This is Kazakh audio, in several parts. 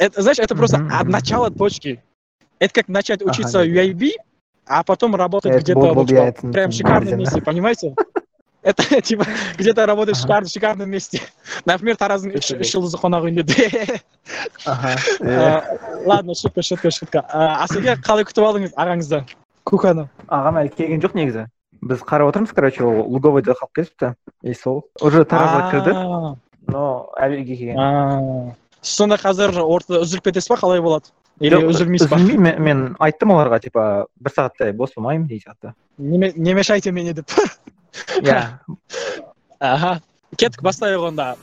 это знаешь это просто Мгм, от мгм. начала точки это как начать Ага, учиться да. UAB а потом работать Это где-то был- ну, был типа, я, это, прям м, шикарном Морзин. месте понимаете это типа где-то работать в Ага. шикарном шикарном месте например тараздың үш Өте үш жылдызы қонақ үйінде аха Э, А, ладно шутка шутка шутка А, асеке қалай күтіп алдыңыз ағаңызды куканы ағам әлі келген жоқ негізі біз қарап отырмыз короче ол луговойда қалып кетіпті и сол уже таразға кірді А, но әлі үйге келген Сонда қазір ортада үзіліп кетесіз ба қалай болады? Или үзілмейсіз ба үзілмей мен, айттым оларға типа бір сағаттай бос болмаймын деген сияқты. Не, мешайте мне деп иә. Аха кеттік бастайық онда.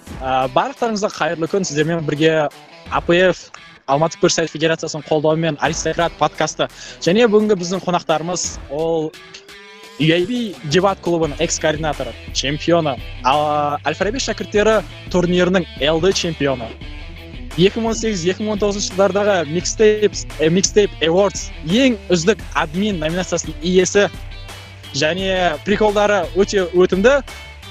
Барлықтарыңызға қайырлы күн сіздермен бірге апф алматы күрес сайт федерациясының қолдауымен аристократ подкасты. Және бүгінгі біздің қонақтарымыз ол UAB дебат клубының экс координаторы чемпионы әл фараби шәкірттері турнирінің лд чемпионы. 2018-2019 жылдардағы микстейп микстейп awards ең үздік админ номинациясының иесі және приколдары өте өтімді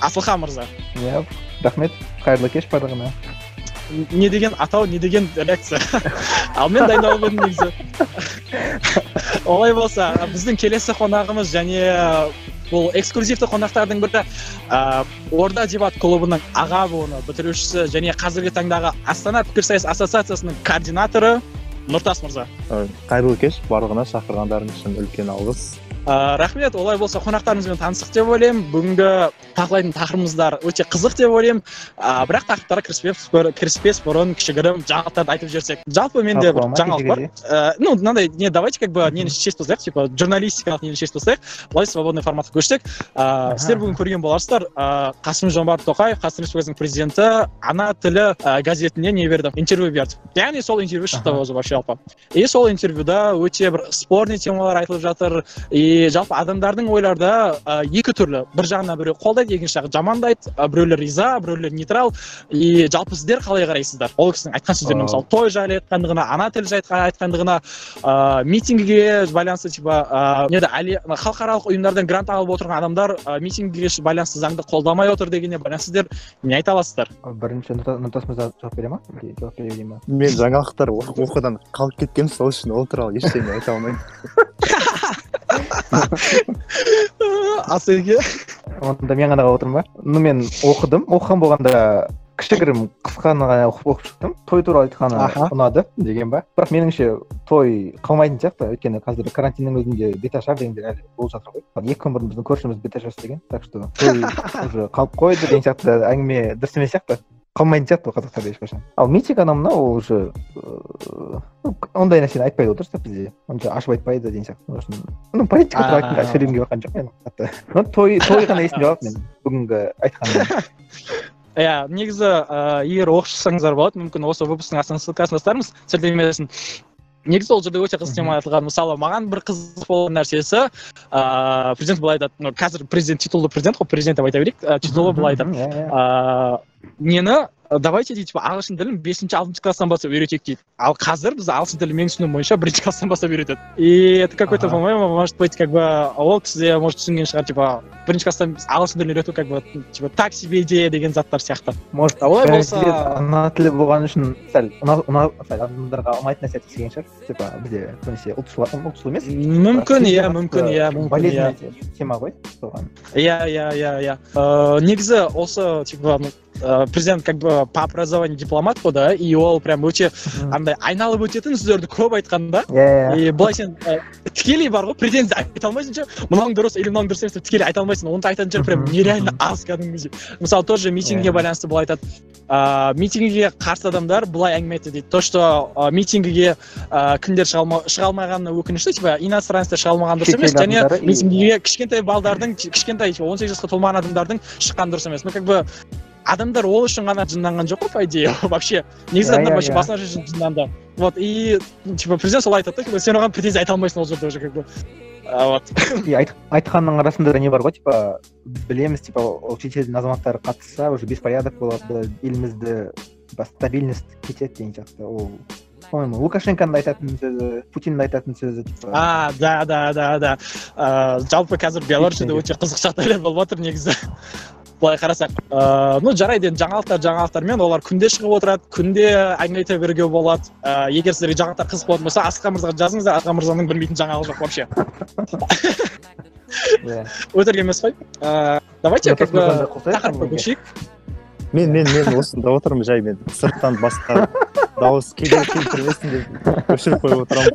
асылхан мырза. Иә рахмет. Қайырлы кеш барлығына. Не деген атау не деген реакция. Ал мен дайындалып едім негізі. Олай болса біздің келесі қонағымыз және бұл эксклюзивті қонақтардың бірі ә, орда дебат клубының аға буыны бітірушісі және қазіргі таңдағы астана пікірсайыс ассоциациясының координаторы нұртас мырза. Қайырлы кеш барлығына шақырғандарыңыз үшін үлкен алғыс. Ә, рахмет олай болса қонақтарымызбен таныстық деп ойлаймын. Бүгінгі талқылайтын тақырыбымыздар өте қызық деп ойлаймын. Ә, бірақ тақырыптарға кіріспес бұрын кіріспес бұрын кішігірім жаңалықтарды айтып жіберсек. Жалпы менде бір жаңалық бар. Ә, ну мынандай не давайте как бы нені шешіп тастайық типа журналистикалық нені шешіп тастайық. Былай свободный форматқа көшсек ә, сіздер бүгін көрген боларсыздар ә, қасым жомарт тоқаев қазақстан республикасының президенті ана тілі ә, газетіне не берді интервью берді. Яғни сол интервью шықты өзі вообще жалпы и сол интервьюда өте бір спорный темалар айтылып жатыр. И жалпы адамдардың ойларда ә, екі түрлі. бір жағынан біреу қолдайды екінші жағы жамандайды ә, біреулер риза біреулер нейтрал. И жалпы сіздер қалай қарайсыздар? Ол кісінің айтқан сөздеріне мысалы той жайлы айтқандығына ана тілі жайлы айтқандығына ә, митингіге байланысты типа ә, неде халықаралық ұйымдардан грант алып отырған адамдар ә, митингіге байланысты заңды қолдамай отыр дегеніне байланысты сіздер не айта аласыздар? Бірінші Нұрта- нұртас мырза жауап бере ма? Или жауап бере бере ма мен жаңалықтар оқудан қалып кеткенмін сол үшін ол туралы ештеңе айта алмаймын. асеке онда мен ғана қалып отырмын ба? Ну мен оқыдым. Оқыған болғанда кішігірім қысқаны ғана оқып оқып шықтым. Той туралы айтқаны ұнады деген ба? Бірақ меніңше той қалмайтын сияқты. Өйткені қазір карантиннің өзінде беташар дегендер әлі болып жатыр ғой. Екі күн бұрын біздің көршіміз беташар істеген так что той уже қалып қойды деген сияқты әңгіме дұрыс емес сияқты. Қалмайтын сияқты ол қазақтарда ешқашан ал митинг анау мынау ол уже ыыы, ондай нәрсені айтпайды ғой дұрыс та бізде онша ашып айтпайды деген сияқты үшін ну политика туралы сөйлегім келіп жатқан жоқ мен қатты той той ғана есімде қалады мен бүгінгі айтқаным иә негізі ә, егер оқып шықсаңыздар болады мүмкін осы выпусктың астына ссылкасын тастармыз сілтемесін негізі ол жерде өте қызық тема айтылған мысалы маған бір қызық болған нәрсесі ыыы президент былай айтады ну қазір президент титулды президент қой президент деп айта берейік. Титулы былай айтады. Иә, иә. ыыы нені давайте дейді типа ағылшын тілін бесінші алтыншы класстан бастап үйретейік дейді. Ал қазір біз ағылшын тілін менің түсінуім бойынша бірінші класстан бастап үйретеді. И это какой то по моему может быть как бы ол кісі де может түсінген шығар типа бірінші класстан ағылшын тілін үйрету как бы типа так себе идея деген заттар сияқты. Может олай болса- ана тілі болғаны үшін сәл адамдарға ұнайтын нәрсе істеген шығар. Типа бізде көбінесе ұлтшыл ұлтшыл емес. Мүмкін иә мүмкін иә мүмкін иә. болезненный тема ғой соған. Иә иә иә иә. Э, негізі осы типа э, президент как бы по образованию дипломат қой да и ол прям өте андай айналып өтетін сөздерді көп айтқан да. Иә иә. И былай сен ә, тікелей бар ғой претензия айта алмайсың ше мынауың дұрыс или мынауың дұрыс емес деп тікелей айта алмайсың оны айтатын жер прям нереально аз кәдімгідей. Мысалы тоже митингіге Иә. байланысты былай айтады. Ыыы митингіге қарсы адамдар былай әңгіме айтты дейді. То что ә, митингіге ә, кімдер шыға алма- шыға алмағаны өкінішті типа иностранецтер шыға алмағаны дұрыс емес және митингіге кішкентай балдардың кішкентай он сегіз жасқа толмаған адамдардың шыққаны дұрыс емес. Ну как бы адамдар ол үшін ғана жынданған жоқ қой по идее. Вообще негізі Иә, адамдар иә, вообще иә. басқа үшін жынданды. Вот и типа президент солай айтады да сен оған претензия айта алмайсың ол жерде уже как бы. А, вот. И айт- айтқанның арасында не бар ғой типа білеміз типа ол шетелдің азаматтары қатысса уже беспорядок болады елімізді типа стабильность кетеді деген сияқты. Ол по моему лукашенконың да айтатын сөзі путиннің да айтатын сөзі типа. А да да да да. Ыыы жалпы қазір беларусьта өте қызық жағдайлар болып жатыр негізі. Былай қарасақ ыыы ну жарайды енді жаңалықтар жаңалықтармен олар күнде шығып отырады күнде әңгіме айта беруге болады. Ыыы егер сіздерге жаңалықтар қызық болатын болса асқар мырзаға жазыңыздар асқар мырзаның білмейтін жаңалығы жоқ вообще. Иә. Өтірік емес қой. Ыыы давайте как бы тақырыпқа көшейік. Мен мен мен осында отырмын жай мен сырттан басқа дауыс кедергі келтірмесін деп өшіріп қойып отырамын.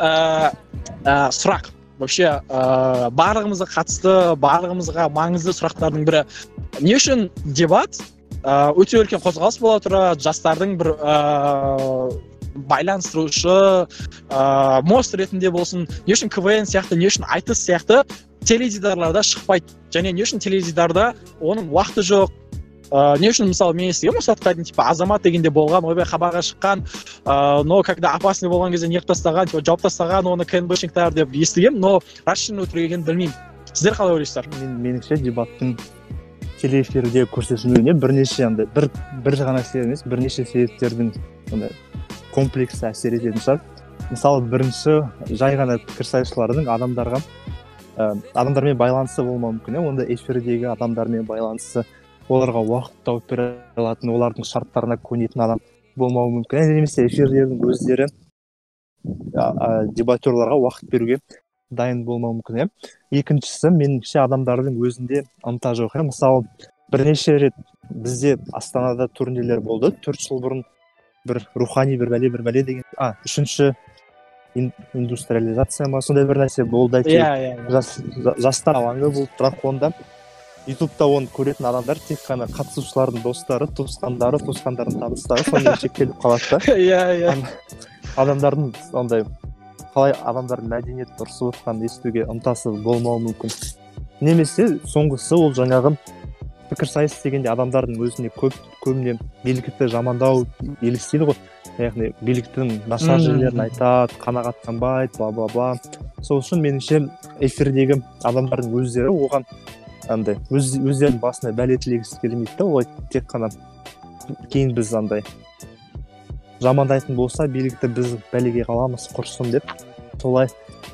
Ыыы ә, сұрақ. Вообще ыыы барлығымызға қатысты барлығымызға маңызды сұрақтардың бірі. Не үшін дебат ыыы өте үлкен қозғалыс бола тұра жастардың бір ыыы байланыстырушы ыыы мост ретінде болсын. Не үшін квн сияқты не үшін айтыс сияқты теледидарларда шықпайды. Және не үшін теледидарда оның уақыты жоқ ыыы не үшін мысалы мен естігемін осы дейін типа азамат дегенде болған ойбай хабарға шыққан ыыы но когда опасный болған кезде неғып тастаған типа жауып тастаған оны кнбшниктер деп естігемін но рас шын өтірік білмеймін. Сіздер қалай ойлайсыздар? Мен меніңше дебаттың телеэфирде көрсетілуіне бірнеше андай бір бір ғана себеп емес бірнеше себептердің андай комплексі әсер ететін шығар. Мысалы бірінші жай ғана пікірсайысшылардың адамдарға ә, адамдармен байланысы болмауы мүмкін иә. Онда эфирдегі адамдармен байланысы оларға уақыт тауып бере алатын олардың шарттарына көнетін адам болмауы мүмкін. Иә немесе эфирлердің өздері дебатерларға уақыт беруге дайын болмауы мүмкін иә. Екіншісі меніңше адамдардың өзінде ынта жоқ иә. Мысалы бірнеше рет бізде астанада турнирлер болды. Төрт жыл бұрын бір рухани бір бәле бір бәле деген а үшінші ин- индустриализация ма сондай бір нәрсе болды. Әйтеуір иә иә. жас, жа- жастар алаңы болды бірақ онда. Ютубта оны көретін адамдар тек қана қатысушылардың достары туысқандары туысқандардың таныстары сонымен шектеліп қалады да. Иә иә. Адамдардың андай қалай адамдардың мәдениетті ұрысып отқанын естуге ынтасы болмауы мүмкін. Немесе соңғысы ол жаңағы пікірсайыс дегенде адамдардың өзіне көп көбіне билікті жамандау елестейді ғой. Яғни биліктің нашар жерлерін айтады қанағаттанбайды бла бла бла. Сол үшін меніңше эфирдегі адамдардың өздері оған андай өз өздерінің басына бәле тілегісі келмейді да олай тек қана кейін біз андай жамандайтын болса билікті біз бәлеге қаламыз құрсын деп солай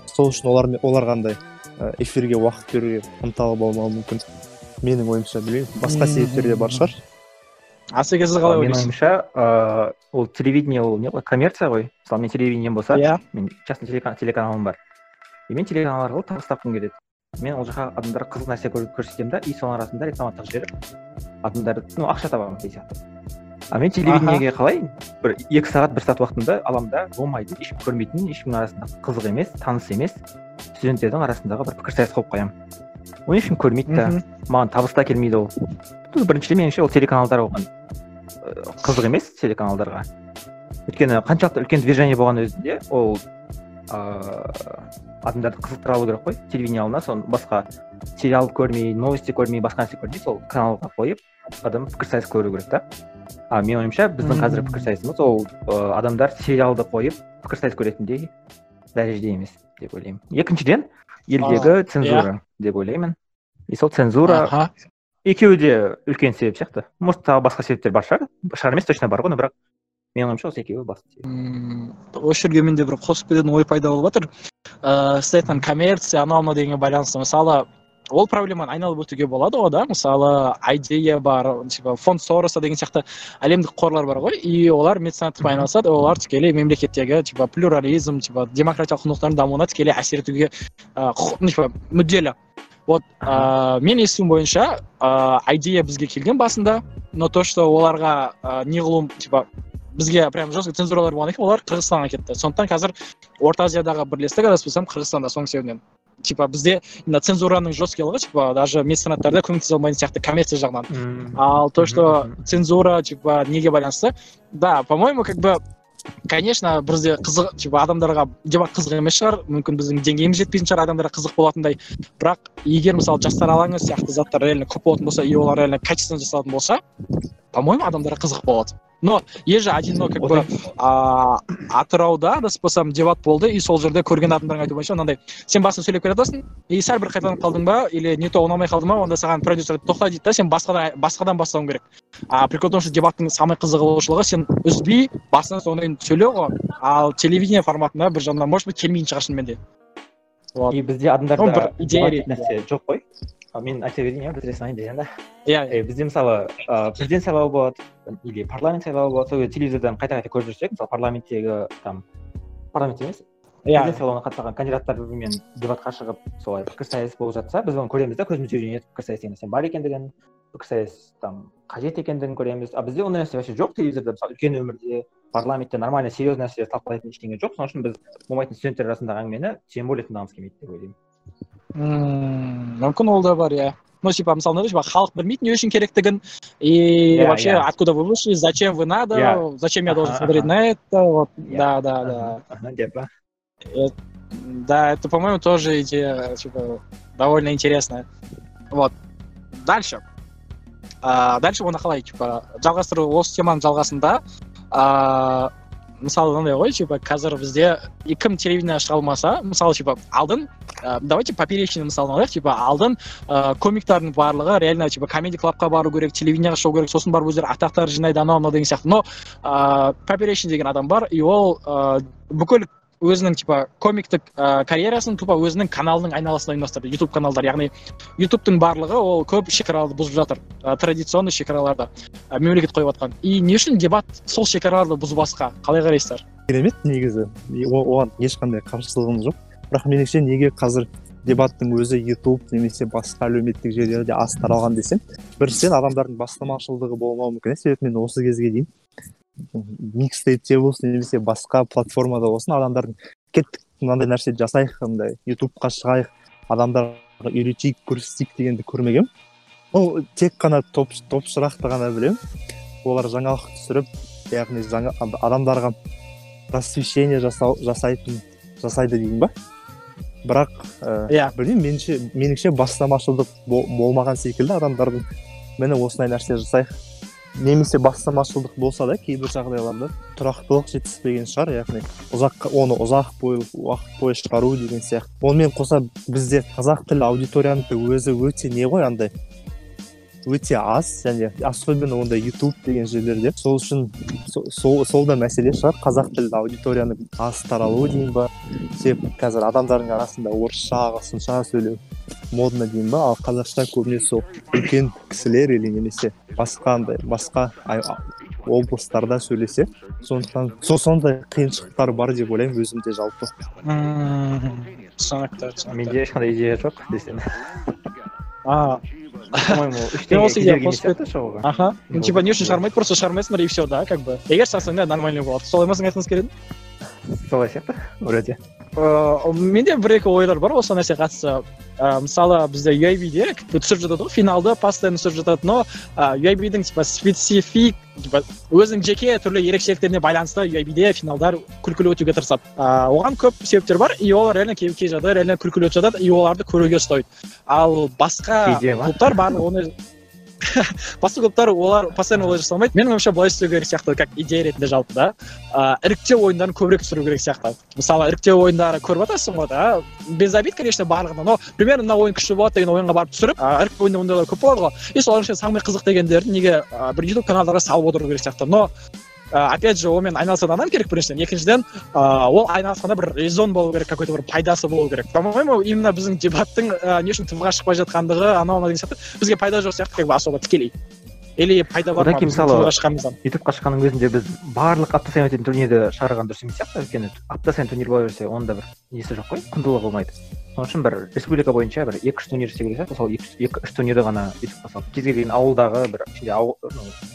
сол үшін олар оларға андай эфирге уақыт беруге ынталы болмауы мүмкін. Менің ойымша білмеймін. Басқа себептер де бар шығар. Асеке сіз қалай менің ойлайсыз ойымша ыыы ол телевидение ол не ғой коммерция ғой. Мысалы мен телевидением болса иә. мен частный телека- телеканалым бар. И мен телеканал арқылы табыс тапқым келеді? Мен ол жаққа адамдарға қызық нәрсе көр- көрсетемін да и соның арасында рекламаттық жіберіп адамдар ну ақша табамын деген сияқты. А мен телевидениеге қалай бір екі сағат бір сағат уақытымды аламын да болмайтын ешкім көрмейтін ешкімнің арасында қызық емес таныс емес студенттердің арасындағы бір пікірсайыс қойып қоямын. Оны ешкім көрмейді да? Маған табыс та келмейді ол. Біріншіден меніңше ол телеканалдар оған ы, қызық емес телеканалдарға. Өйткені қаншалықты үлкен движение болған өзінде ол ыыы адамдарды қызықтыра алу керек қой телевидение алдына соны басқа сериал көрмей новости көрмей басқа нәрсе көрмей сол каналға қойып адам пікірсайыс көру керек та а менің ойымша біздің қазір пікірсайысымыз ол ы, адамдар сериалды қойып пікірсайыс көретіндей дәрежеде емес деп ойлаймын екіншіден елдегі цензура деп ойлаймын и сол цензура екеуі де үлкен себеп сияқты может тағы басқа себептер бар шығар шығар емес точно бар ғой но бірақ менің ойымша осы екеуі басты осы жерге менде бір қосып кететін ой пайда болып жатыр ыыы сіз айтқан коммерция анау мынау дегенге байланысты мысалы ол проблеманы айналып өтуге болады ғой да? Мысалы идея бар типа фонд сороса деген сияқты әлемдік қорлар бар ғой. И олар меценаттықпен айналысады олар тікелей мемлекеттегі типа плюрализм типа демократиялық құндылықтардың дамуына тікелей әсер етуге ыыы ну, типа мүдделі. Вот ыыы мен естуім бойынша ыыы идея бізге келген басында но то что оларға ыыы неғылуым типа бізге прям жестко цензуралар болғаннан кейін олар қырғызстанға кетті. Сондықтан қазір орта азиядағы бірлестік адаспасам қырғызстанда соның себебінен. Типа бізде именно цензураның жесткилығы типа даже меценаттарда көмектесе алмайтын сияқты коммерция жағынан. Ал то что цензура типа неге байланысты? Да по моему как бы конечно бізде қызық типа адамдарға дебат қызық емес шығар. Мүмкін біздің деңгейіміз жетпейтін шығар адамдарға қызық болатындай. Бірақ егер мысалы жастар алаңы сияқты заттар реально көп болатын болса и олар реально качественно жасалатын болса по моему адамдарға қызық болады но есть же один но как бы а, атырауда адаспасам дебат болды и сол жерде көрген адамдардың айтуы бойынша мынандай сен басында сөйлеп келе жатасың и сәл бір қайталанып қалдың ба или не то ұнамай қалды ма онда саған продюсер тоқта дейді да сен басқадан басқадан бастауың керек а прикол в том что дебаттың самый қызығушылығы сен үзбей басынан соңына дейін сөйлеу ғой. Ал телевидение форматында бір жағынан может быть келмейтін шығар шынымен де. Вот. И бізде адамдарда идея нәрсе жоқ қой. Мен айта берейін иә бітіре салайын дегенде иә Е, бізде мысалы ыыы президент сайлауы болады или парламент сайлауы болады. Сол кезде телевизордан қайта қайта көріп жүрсек мысалы парламенттегі там парламент емес иә. президент сайлауына қатысқан кандидаттармен дебатқа шығып солай пікірсайыс болып жатса біз оны көреміз да көзімізге үйренеді пікірсайыс деген нәрсенің бар екендігін пікірсайыс там қажет екендігін көреміз. А бізде ондай нәрсе вообще жоқ телевизорда. Мысалы үлкен өмірде парламентте нормально серьезный нәрселер талқылайтын ештеңе жоқ. Сол үшін біз болмайтын студенттер арасындағы әңгімені тем более тыңдағымыз келмейді деп ойлаймын. Ммм, мүмкін ол да бар иә ну типа мысалы мынандай типа халық білмейді не үшін керектігін и Иә, вообще иә. откуда вы вышли зачем вы надо Иә. зачем я должен Аха, смотреть аха. на это вот Иә. да да да Ага, деп па да это по моему тоже идея типа довольно интересная вот дальше а, дальше оны қалай типа жалғастыру осы теманың жалғасында а, мысалы мынандай ғой типа қазір бізде кім телевидение шыға алмаса мысалы типа алдын ә, давайте поперечный мысалын алайық типа алдын ә, комиктардың барлығы реально типа комеди клабқа бару керек телевидениеға шығу керек сосын барып өздері атақтар жинайды анау мынау деген сияқты. Но ә, поперечный деген адам бар и ол ә, бүкіл өзінің типа комиктік ә, карьерасын тупо өзінің каналының айналасында ұйымдастырды. Ютуб каналдар яғни ютубтың барлығы ол көп шекараларды бұзып жатыр. Ә, традиционный шекараларды ә, мемлекет қойып жатқан. И не үшін дебат сол шекараларды бұзбасқа? Қалай қарайсыздар? Керемет негізі. Оған ешқандай қарсылығым жоқ. Бірақ меніңше неге қазір дебаттың өзі ютуб немесе басқа әлеуметтік желілерде аз таралған десем біріншіден адамдардың бастамашылдығы болмауы мүмкін. Себебі мен осы кезге дейін микстейпте болсын немесе басқа платформада болсын адамдардың кеттік мынандай нәрсе жасайық мындай ютубқа шығайық адамдарға үйретейік көрсетейік дегенді көрмегенмін ол тек қана топ топшырақты ғана білемін олар жаңалық түсіріп яғни жаңа адамдарға просвещение жасау жасайтын жасайды дейін ба? Бірақ ә, Иә. білмеймін меніңше меніңше бастамашылдық бол- болмаған секілді адамдардың міне осындай нәрсе жасайық. Немесе бастамашылдық болса да кейбір жағдайларда тұрақтылық жетіспеген шығар яғни ұзақ оны ұзақ бойы уақыт бойы шығару деген сияқты. Онымен қоса бізде қазақ тілі аудиторияның өзі өте не ғой андай өте аз және особенно ондай ютуб деген жерлерде сол үшін со- сол, сол да мәселе шығар. Қазақ тілді аудиторияның аз таралуы дейін ба? Себебі қазір адамдардың арасында орысша ағылшынша сөйлеу модно дейін ба? Ал қазақша көбіне сол үлкен кісілер или немесе басқа андай басқа ай- а- облыстарда сөйлесе сондықтан сол сондай қиыншылықтар бар деп ойлаймын өзімде жалпы. Түсінікті түсінікті. Менде ешқандай идея жоқ десем а по моему үш Мен теңге осы идея кедергі емес қосып сияқты шығуға аха ну типа не үшін шығармайды просто шығармайсыңдар и все да как бы. Егер шығарсаң да нормальный болады солай ма сіздің айтқыңыз келеді солай сияқты вроде. Ыыы менде бір екі ойлар бар осы нәрсеге қатысты ә, мысалы бізде UIB-де түсіріп жатады ғой финалды постоянно түсіріп жатады но UIB-дің типа специфик типа өзінің жеке түрлі ерекшеліктеріне байланысты UIB-де финалдар күлкілі өтуге тырысады. Ыыы оған көп себептер бар и олар реально кей жағдайда реально күлкілі өтіп жатады и оларды көруге ұстайды. Ал басқа клубтар барлығы оны басқа клубтар олар постоянно олай жасамайды менің ойымша былай істеу керек сияқты как идея ретінде жалпы да. Ыыы іріктеу ойындарын көбірек түсіру керек сияқты. Мысалы іріктеу ойындары көріп жатасың ғой да. Без обид конечно барлығына но примерно мына ойын күшті болады деген ойынға барып түсіріп ыыы іріктеу ойында ондайлар көп болады ғой. И солардың ішінде самый қызық дегендерді неге бір ютуб каналдарға салып отыру керек сияқты. Но ы опять же онымен айналысатын адам керек біріншіден екіншіден ыыы ол айналысқанда бір резон болу керек какой то бір пайдасы болу керек по моему именно біздің дебаттың ы не үшін тв ға шықпай жатқандығы анау мынау деген сияқты бізге пайда жоқ сияқты как бы особо тікелей или пайда бар Одан кейін мысалы- ютубқа шыққанның өзінде біз барлық апта сайын өтетін турнирді шығарған дұрыс емес сияқты өйткені апта сайын турнир бола берсе оның да бір несі жоқ қой? құндылығы болмайды. Сол үшін бір республика бойынша бір екі үш турнир істеу керек сияқты. Сол екі үш- турнирді ғана ютубқа салып кез келген ауылдағы бір ішінде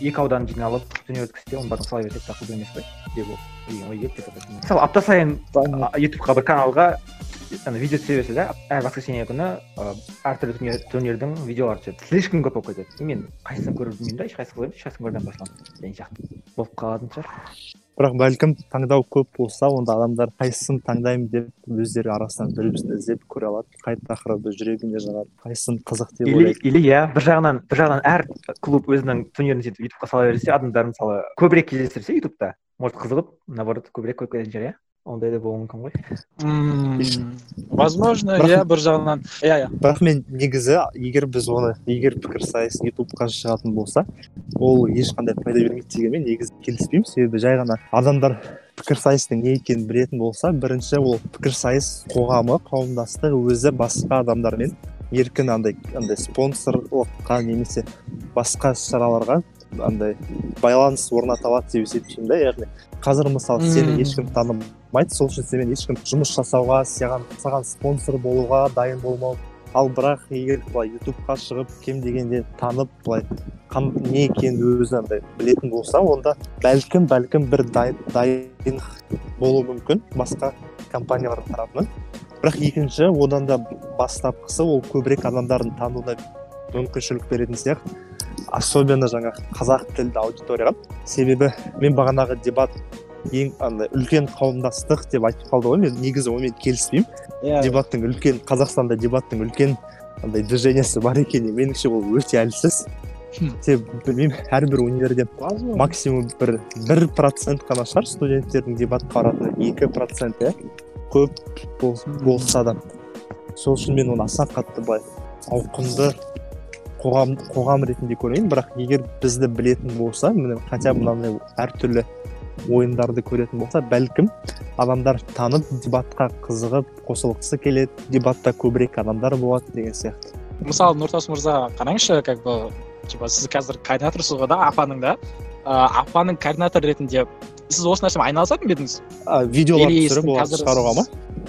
екі аудан жиналып турнир өткізсе оның бәрін сала берсек тақылды емес қой. Деп ой ойлаймын. мысалы апта сайын ютубқа бір каналға ана видео түсе берсе да әр воскресенье күні әртүрлі турнир, турнирдің видеолары түседі слишком көп болып кетеді и мен қайсысын көріп білмеймін да ешқайсысын көрмеймін ешқайсысын көрмей басыламын деген сияқты болып қалатын шығар бірақ бәлкім таңдау көп болса онда адамдар қайсысын таңдаймын деп өздері арасынан бір бірін іздеп көре алады қай тақырыбы жүрегіне жағады қайсысын қызық деп или ойлайды или иә бір жағынан бір жағынан әр клуб өзінің турнирін сөйтіп ютубқа сала берсе адамдар мысалы көбірек кездестірсе ютубта может қызығып наоборот көбірек көріп кететін шығар иә ондай да болуы мүмкін ғой Ммм, возможно иә бір жағынан иә иә бірақ мен негізі егер біз оны. Егер пікірсайыс ютубқа шығатын болса ол ешқандай пайда бермейді дегенмен негізі келіспеймін. Себебі жай ғана адамдар пікірсайыстың не екенін білетін болса бірінші ол пікірсайыс қоғамы қауымдастығы өзі басқа адамдармен еркін андай андай спонсорлыққа немесе басқа шараларға андай байланыс орната алады деп есептеймін да яғни қазір мысалы сені ешкім танымайды сол үшін сенімен ешкім жұмыс жасауға саған саған спонсор болуға дайын болмау. Ал бірақ егер былай ютубқа шығып кем дегенде танып былай қам, не екенін өзі андай білетін болса онда бәлкім бәлкім бір дайын, дайын болуы мүмкін басқа компаниялар тарапынан. Бірақ екінші одан да бастапқысы ол көбірек адамдардың тануына мүмкіншілік беретін сияқты. Особенно жаңа қазақ тілді аудиторияға себебі мен бағанағы дебат ең андай үлкен қауымдастық деп айтып қалды ғой. Мен негізі онымен келіспеймін. Иә. Дебаттың үлкен қазақстанда дебаттың үлкен андай движениесі бар екені меніңше ол өте әлсіз. Себебі білмеймін әрбір универде максимум бір бір процент қана шығар студенттердің дебатқа баратыны екі процент иә. Көп бол- болса да. Сол үшін мен оны аса қатты былай ауқымды қоғам қоғам ретінде көрмеймін бірақ егер бізді білетін болса міне хотя бы мынандай әртүрлі ойындарды көретін болса бәлкім адамдар танып дебатқа қызығып қосылғысы келеді дебатта көбірек адамдар болады деген сияқты. Мысалы нұртас мырза қараңызшы как бы типа сіз қазір координаторсыз ғой да апаның да. Ә, апаның координатор ретінде сіз осы нәрсемен айналысатын ба едіңіз? А, видеолар түсіріп оларды шығаруға ма?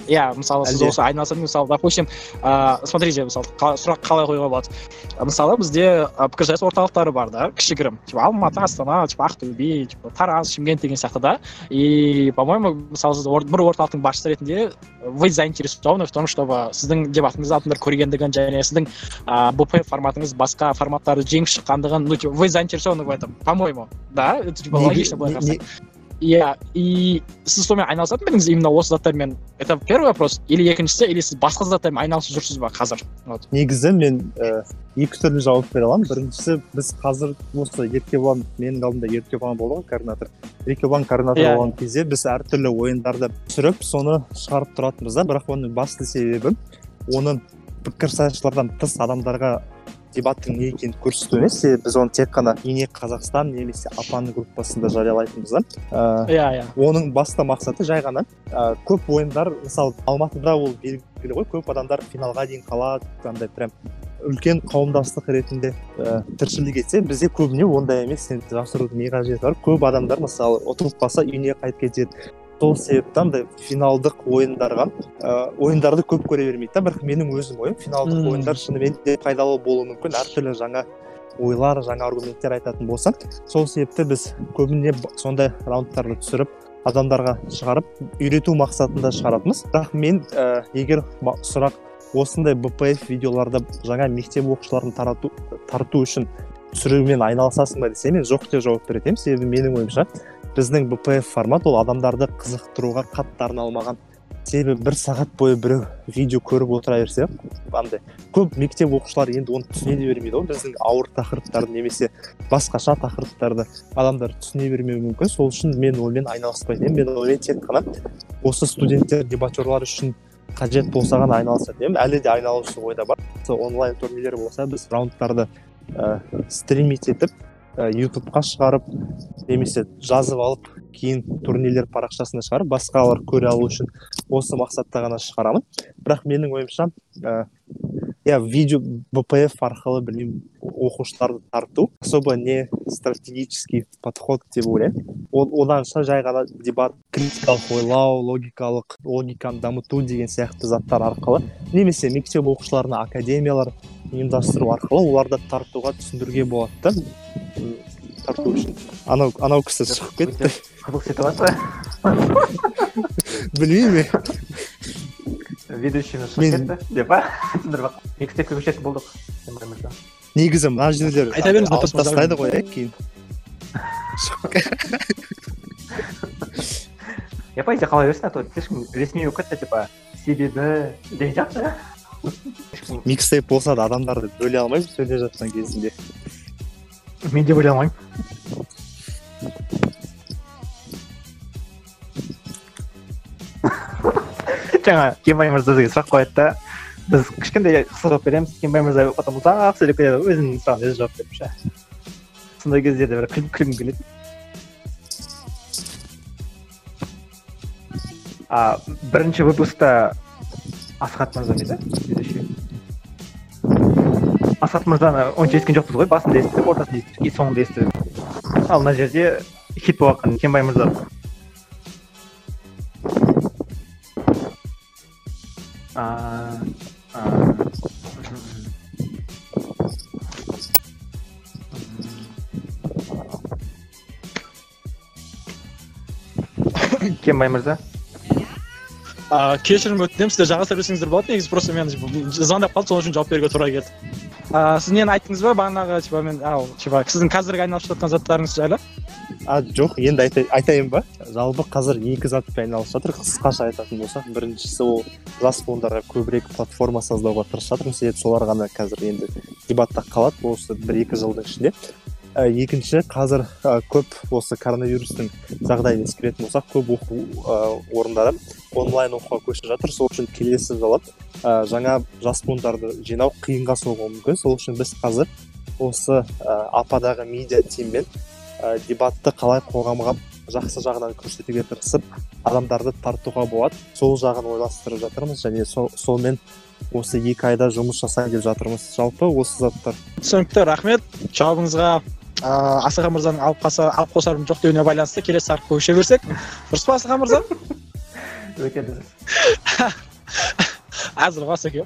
иә мысалы сіз осы айналысатын мысалы допустим ыыы смотрите мысалы сұрақ қалай қоюға болады? Мысалы бізде пікірсайыс орталықтары бар да кішігірім. Типа алматы астана типа ақтөбе типа тараз шымкент деген сияқты да. И по моему мысалы сіз бір орталықтың басшысы ретінде вы заинтересованы в том чтобы сіздің дебатыңызды адамдар көргендігін және сіздің ә, бп форматыңыз басқа форматтарды жеңіп шыққандығын ну типа вы заинтересованы в этом по моему да? Это типа логично былай қарасақ. Иә и сіз сонымен айналысатын ба едіңіз? Именно осы заттармен? Это первый вопрос. Или екіншісі или сіз басқа заттармен айналысып жүрсіз ба қазір? Вот. Негізі мен ә, екі түрлі жауап бере аламын. Біріншісі біз қазір осы еркебұлан менің алдымда еркебұлан болды ғой координатор. Еркебұлан координатор Иә. болған кезде біз әртүрлі ойындарды түсіріп соны шығарып тұратынбыз да. Бірақ оның басты себебі оны пікірсайысшылардан тыс адамдарға дебаттың не екенін көрсету емес. Себебі біз оны тек қана ине қазақстан немесе апаның группасында жариялайтынбыз да. Ә, иә иә. оның басты мақсаты жай ғана ә, көп ойындар мысалы алматыда ол белгілі ғой көп адамдар финалға дейін қалады андай прям үлкен қауымдастық ретінде ә, тіршілік етсе бізде көбіне ондай емес. Енді жасырудың не қажеті бар. Көп адамдар мысалы ұтылып қалса үйіне қайтып кетеді. Сол себепті андай финалдық ойындарға ә, ойындарды көп көре бермейді да бірақ менің өзім ойым финалдық Мм. ойындар шынымен де пайдалы болуы мүмкін. Әртүрлі жаңа ойлар жаңа аргументтер айтатын болсақ сол себепті біз көбіне сондай раундтарды түсіріп адамдарға шығарып үйрету мақсатында шығаратынбыз. Бірақ мен ә, егер сұрақ осындай бпф видеоларды жаңа мектеп оқушыларын тарату тарту үшін түсірумен айналысасың ба десе мен жоқ деп жауап беретін едім. Себебі менің ойымша біздің бпф формат ол адамдарды қызықтыруға қатты арналмаған. себебі бір сағат бойы біреу видео көріп отыра берсе андай көп мектеп оқушылары енді оны түсіне де бермейді ғой. біздің ауыр тақырыптарды немесе басқаша тақырыптарды адамдар түсіне бермеуі мүмкін. сол үшін мен онымен айналыспайтын едім мен онымен тек қана осы студенттер дебатерлар үшін қажет болса ғана айналысатын едім. әлі де айналысу ойда бар. онлайн турнирлер болса біз раундтарды ә, стримить етіп ә, ютубқа шығарып немесе жазып алып кейін турнирлер парақшасына шығарып басқалар көре алу үшін осы мақсатта ғана шығарамын. Бірақ менің ойымша ә, видео бпф арқылы білмеймін оқушыларды тарту особо не стратегический подход деп ойлаймын. Ол- оданша жай ғана дебат критикалық ойлау логикалық логиканы дамыту деген сияқты заттар арқылы немесе мектеп оқушыларына академиялар ұйымдастыру арқылы оларды тартуға түсіндіруге болады да. Тарту үшін. Анау анау кісі шығып кетті. қызық ситуация білмеймін ведущийіміз шығып кетті деп па түсіндіріп мектепке көшетін болдық. Негізі мына жерлер Айта беріңіз, алып тастайды ғой иә кейін. Я по идее қала берсін а то слишком ресми болып кетті типа себебі деген сияқты микстейп болса да адамдарды бөле алмаймын сөйлеп жатқан кезінде мен де бөле алмаймын жаңа кенбай мырза деген сұрақ қояды да біз кішкентай жауап береміз кенбай мырза потом ұзақ сөйлеп кетеді өзінің сұрағына өзі жауап беріп ше сондай кездерде бір күлгім келеді а бірінші выпускта асхат мырза еді асхат мырзаны онша естіген жоқпыз ғой. Басында естідік ортасында естідік и соңында естідік ал мына жерде хит болып жатқан кенбай мырза кенбай мырза. Кешірім өтінемін сіздер жалғастыра берсеңіздер болады негізі просто мен звондап қалды сол үшін жауап беруге тура келді. А, сіз нені айттыңыз ба бағанағы типа мен ау типа сіздің қазіргі айналысып жатқан заттарыңыз жайлы? А жоқ енді айта, айтайын ба? Жалпы қазір екі затпен айналысып жатыр. Қысқаша айтатын болсақ біріншісі ол жас буындарға көбірек платформа создауға тырысып жатырмыз. Себебі солар ғана қазір енді дебатта қалады. Осы бір екі жылдың ішінде. Екінші қазір ә, көп осы коронавирустың жағдайын ескеретін болсақ көп оқу ә, орындары онлайн оқуға көшіп жатыр. Сол үшін келесі жылы жаңа жас буындарды жинау қиынға соғуы мүмкін. Сол үшін біз қазір осы ападағы медиа тиммен дебатты қалай қоғамға жақсы жағынан көрсетуге тырысып адамдарды тартуға болады. Сол жағын ойластырып жатырмыз және со, сонымен осы екі айда жұмыс жасайын деп жатырмыз. Жалпы осы заттар. Түсінікті рахмет. Жауабыңызға ыыы асаға мырзаның алып қаса алып қосарым жоқ деуіне байланысты келесі тақырыпқа көше берсек. Дұрыс па асаға мырза? Өте дұрыс. Әзіл ғой асеке.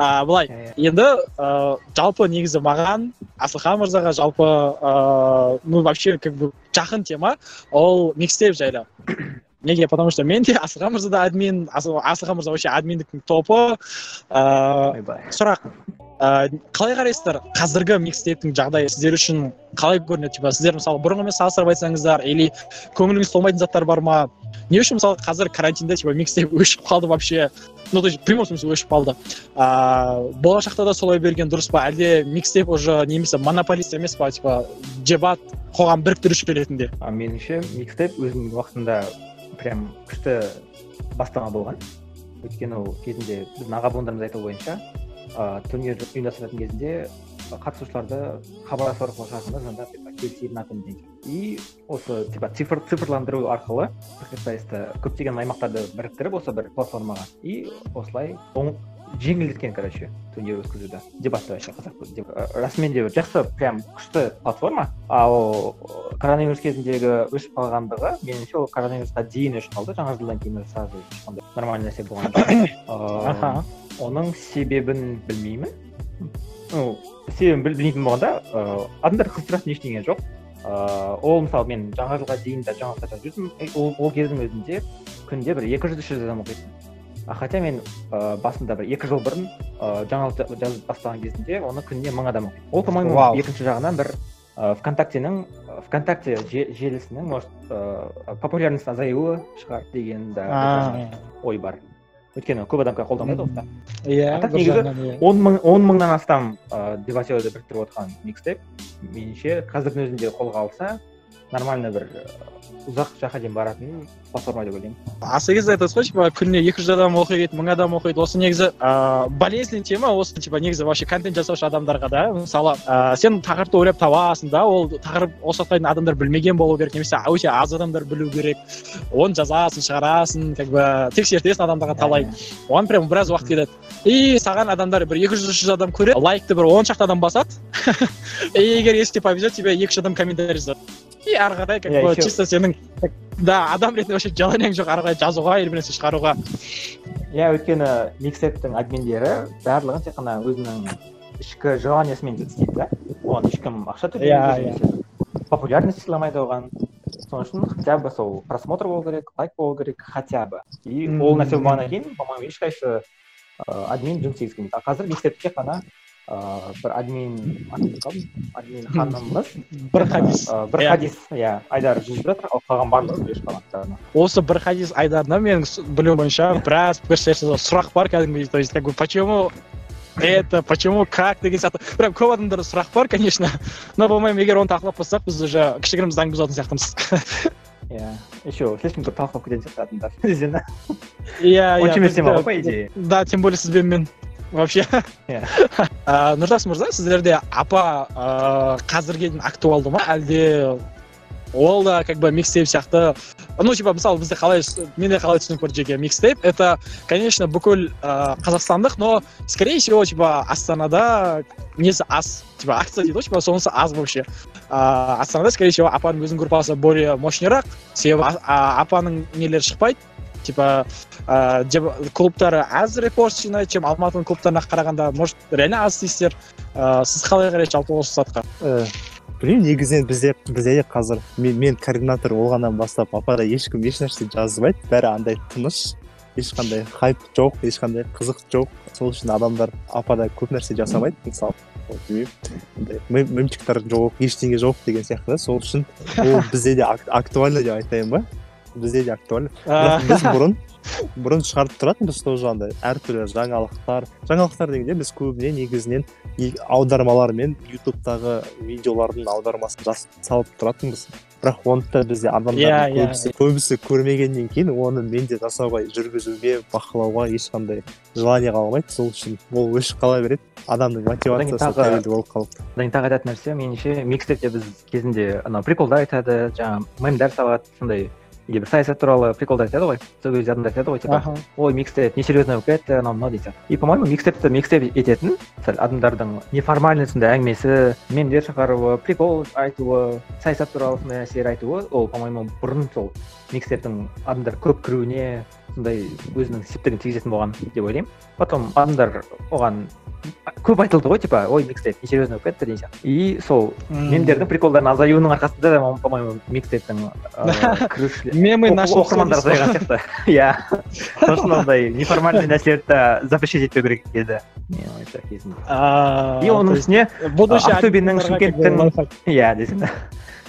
А былай енді ыыы жалпы негізі маған асылхан мырзаға жалпы ыыы ну вообще как бы жақын тема. Ол микстейп жайлы. Неге? Потому что мен де асылхан мырза да админ асылхан мырза вообще админдіктің топы. Ыыы ойбай сұрақ. Ыыы қалай қарайсыздар? Қазіргі микстейптің жағдайы сіздер үшін қалай көрінеді? Типа сіздер мысалы бұрынғымен салыстырып айтсаңыздар или көңіліңіз толмайтын заттар бар ма? Не үшін мысалы қазір карантинде типа микстейп өшіп қалды вообще? Ну то есть в прямом смысле өшіп қалды. Ыыы болашақта да солай берген дұрыс па? Әлде микстейп уже немесе монополист емес па? Типа дебат қоғам біріктіруші ретінде? А меніңше микстейп өзінің уақытында прям күшті бастама болған өйткені ол кезінде біздің аға буындарымыз айтуы бойынша ыыы турнир ұйымдастыратын кезінде қатысушыларды хабарласу арқылы звондап типа келісейін на күні деген сияқты. и осы типа цифр цифрландыру арқылы пікірсайысты көптеген аймақтарды біріктіріп осы бір платформаға и осылай оң жеңілдеткен короче турнир өткізуді дебатты вообще ы, расымен де жақсы прям күшті платформа. Ал коронавирус кезіндегі өшіп қалғандығы меніңше ол коронавирусқа дейін өшіп қалды. Жаңа жылдан кейін сразу ешқандай нормальный нәрсе болған жоқ. Оның себебін білмеймін. Ну себебін біл- білмейтін болғанда ыыы адамдар қызықтыратын ештеңе жоқ. Ыыы ол мысалы мен жаңа жылға дейін де жаңалықтар жазып жүрдім. Ол, ол кездің өзінде күнде бір екі жүз үш жүз адам оқитын хотя мен ыыы басында бір екі жыл бұрын ыыы жаңалық жа- жазып бастаған кезінде оны күніне мың адам оқиды. Ол по моему Вау. екінші жағынан бір ыыы вконтактенің вконтакте же- желісінің может ыыы популярность азаюы шығар деген да А, ой бар. Өйткені көп адам қолданбайды ғой иә А так негізі иә. он мың он мыңнан астам ыыы дебатерді біріктіріп отырған микстейп меніңше қазірдің өзінде қолға алса нормально бір ұзақ жаққа дейін баратын платформа деп ойлаймын аса кезде айтасыз ғой типа күніне екі жүз адам оқиды мың адам оқиды. Осы негізі ыыы болезненный тема осы типа негізі вообще контент жасаушы адамдарға да. Мысалы ыыы сен тақырыпты ойлап табасың да ол тақырып осы уақытқа дейін адамдар білмеген болу керек немесе өте аз адамдар білу керек. Оны жазасың шығарасың как бы тексертесің адамдарға талай. Оған прям біраз уақыт кетеді. И саған адамдар бір екі жүз үш жүз адам көреді лайкты бір он шақты адам басады. И егер если повезет тебе екі жүз адам комментарий жазады. И ары қарай как Иә, бы чисто сенің да адам ретінде вообще желаниең жоқ ары қарай жазуға или бір нәрсе шығаруға. Иә өйткені микстейптің админдері барлығын тек қана өзінің ішкі желаниясымен істейді да? Оған ешкім ақша Иә, төлемейді иә. немесе популярность сыйламайды оған. Сол үшін хотя бы сол просмотр болу керек лайк болу керек хотя бы. И ол нәрсе болғаннан кейін по моему ешқайсы ыыы админ жұмыс істегісі келмейді. А қазір микстейпте тек қана ыыы бір админ админ ханымыз бір хадис. Ы, бір Иә. хадис иә айдар жүргізіп жатыр. Ал қалған барлығы қалған осы бір хадис айдарында менің білуім бойынша біраз пікірсайыс сұрақ бар кәдімгідей. То есть как бы почему это почему как деген сияқты. Прям көп адамдарда сұрақ бар конечно. Но по моему егер оны талқылап қоссақ біз уже кішігірім заң бұзатын сияқтымыз. Иә. Еще слишком көп талқылап кететін сияқты адамдар иә иә емес біз- тема ғой по идее. Да тем более сізбен мен вообще. Иә. Нұртас мырза сіздерде апа ыыы қазірге дейін актуалды ма? Әлде ол да как бы микстейп сияқты? Ну типа мысалы бізде қалай менде қалай түсінік бар жеке микстейп? Это конечно бүкіл ыыы қазақстандық но скорее всего типа астанада несі аз. Типа акция дейді ғой типа сонысы аз вообще. Ыыы астанада скорее всего апаның өзінің группасы более мощныйрақ себебі апаның нелері шықпайды. Типа ыыы клубтары аз репост жинайды чем алматының клубтарына қарағанда может реально аз дейсіздер. Ыыы сіз қалай қарайсыз жалпы осы затқа Э, білмеймін негізінен бізде бізде де қазір мен, мен координатор болғаннан бастап апада ешкім ешнәрсе жазбайды. Бәрі андай тыныш ешқандай хайп жоқ ешқандай қызық жоқ. Сол үшін адамдар апада көп нәрсе жасамайды мысалы білмеймін мемчиктар жоқ ештеңе жоқ деген сияқты да. Сол үшін ол бізде де ак- актуально деп айтайын ба. Бізде де актуально бірақ біз бұрын бұрын шығарып тұратынбыз тоже андай әртүрлі жаңалықтар жаңалықтар дегенде біз көбіне негізінен аудармалар мен ютубтағы видеолардың аудармасын жазып салып тұратынбыз. Бірақ оны да бізде адамдар Иә, иә. көбісі көбісі көрмегеннен кейін оны мен де жасауға жүргізуге бақылауға ешқандай желание қалмайды сол үшін ол өшіп қала береді. Адамның мотивациясы тәуелді болып қалады одан кейін тағы айтатын нәрсе меніңше микстепте біз кезінде анау приколдар айтады жаңағы мемдар салады сондай бір саясат туралы приколдар айтады ғой сол кезде адамдар айтады ғой типа ой микстеп несерьезно болып кетті анау мынау дейді и по моему микстепті микстеп ететін сәл адамдардың неформальный сондай әңгімесі. Мемдер шығаруы прикол айтуы саясат туралы сондай нәрселер айтуы ол по моему бұрын сол микстептің адамдар көп кіруіне сондай өзінің септігін тигізетін болған деп ойлаймын. Потом адамдар оған көп айтылды ғой типа ой микстеп несерьезно болып кетті деген сияқты. И сол мемдердің приколдардың азаюының арқасында да по моему микстептің ыыы кірушілер мемы О- наши оқырмандар азайған сияқты. Иә. Сол үшін ондай неформальный нәрселерді запрещать етпеу керек еді мен ойымша кезінде и оның үстіне ақтөбенің, шымкенттің- иә десем.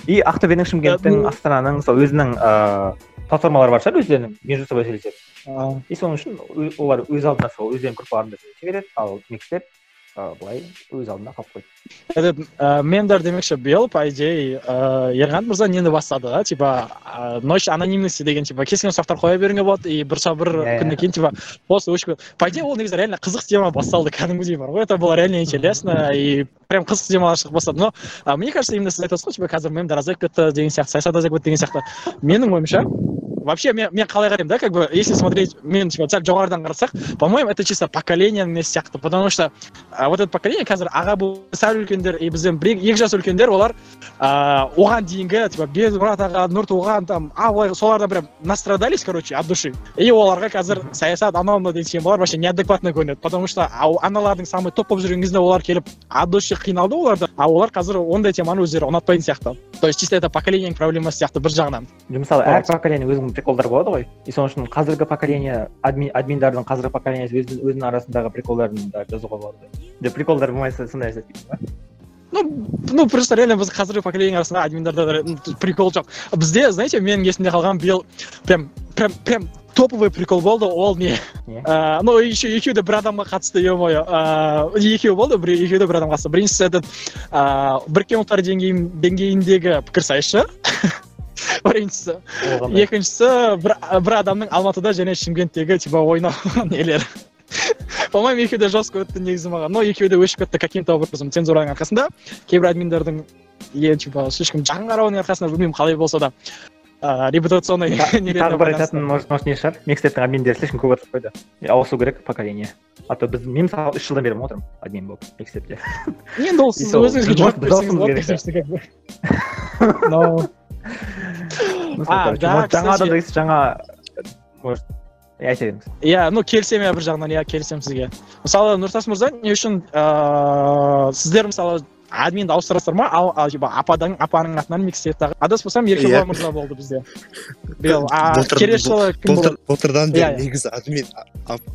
И ақтөбенің шымкенттің астананың сол өзінің ыыы платформалары бар шығар өздерінің между собой сөйлесетін и соның үшін олар өз алдына сол өздерінің группаларында сөйлесе береді ал микстеп былай өз алдына қалып қойды. Этот мемдар демекші биыл по идее ыыы мырза нені бастады да? Типа ночь анонимности деген типа кез келген сұрақтар қоя беруіңе болады и бір бір Иә, күннен кейін типа осы өшіп по идее ол негізі реально қызық тема басталды кәдімгідей бар ғой. Это было реально интересно и прям қызық темалар шығып бастады. Но мне кажется именно сіз айтасыз ғой типа қазір мемдар азайып кетті деген сияқты саясат азайып кетті деген сияқты. Менің ойымша вообще мен мен қалай қараймын да как бы если смотреть мен типа сәл жоғарыдан қарасақ по моему это чисто поколениенің несі сияқты потому что а, вот это поколение қазір аға сәл үлкендер и бізден бір екі жас үлкендер олар ыыы оған дейінгі типа безмұрат аға нұртуған там абылай солардан прям настрадались короче от души. И оларға қазір саясат анау мынау деген темалар вообще неадекватно көрінеді потому что аналардың самый топ болып жүрген кезде олар келіп от души қиналды оларды а олар қазір ондай теманы өздері ұнатпайтын сияқты. То есть чисто это поколениенің проблемасы сияқты бір жағынан. Мысалы әр поколение өзінің приколдары болады ғой. И сол үшін қазіргі поколение админ админдардың қазіргі поколениесі өз, өзінің арасындағы приколдарын да жазуға болады. Жоқ приколдар болмаса сондай нәрсе ну ну просто реально біз қазіргі поколение арасында админдарда прикол жоқ. Бізде знаете менің есімде қалған биыл прям прям прям топовый прикол болды ол не? Ну еще екеуі де бір адамға қатысты е мое ыыы екеуі болды бір екеуі де бір адамға қатысты. Біріншісі этот ыыы біріккен ұлттар деңгейін деңгейіндегі пікірсайысшы біріншісі. Екіншісі бір бір адамның алматыда және шымкенттегі типа ойнау нелері. По моему екеуі де жестко өтті негізі маған. Но екеуі де өшіп кетті каким то образом цензураның арқасында. Кейбір админдардың е типа слишком жақын қарауының арқасында білмеймін қалай болса да ыыы репутационный тағы бір айтатын может может не шығар. Микстептің админдері слишком көп отырып қойды. Ауысу керек поколение. А то біз мен мысалы үш жылдан бері отырмын админ болып микстепте. Енді ол сіз өзіңізге жауап берсеңіз болады Ну, короче, может, жаңа может е, айта беріңіз иә ну келісемін иә бір жағынан иә келісемін сізге. Мысалы нұртас мырза не үшін ыыы сіздер мысалы админді ауыстырасыздар ма? Ал, ападан апаның атынан микстептағы адаспасам еркебұлан Иә. мырза болды бізде. Биыл келесі жылы кім болады былтырдан Иә, бері иә. негізі админ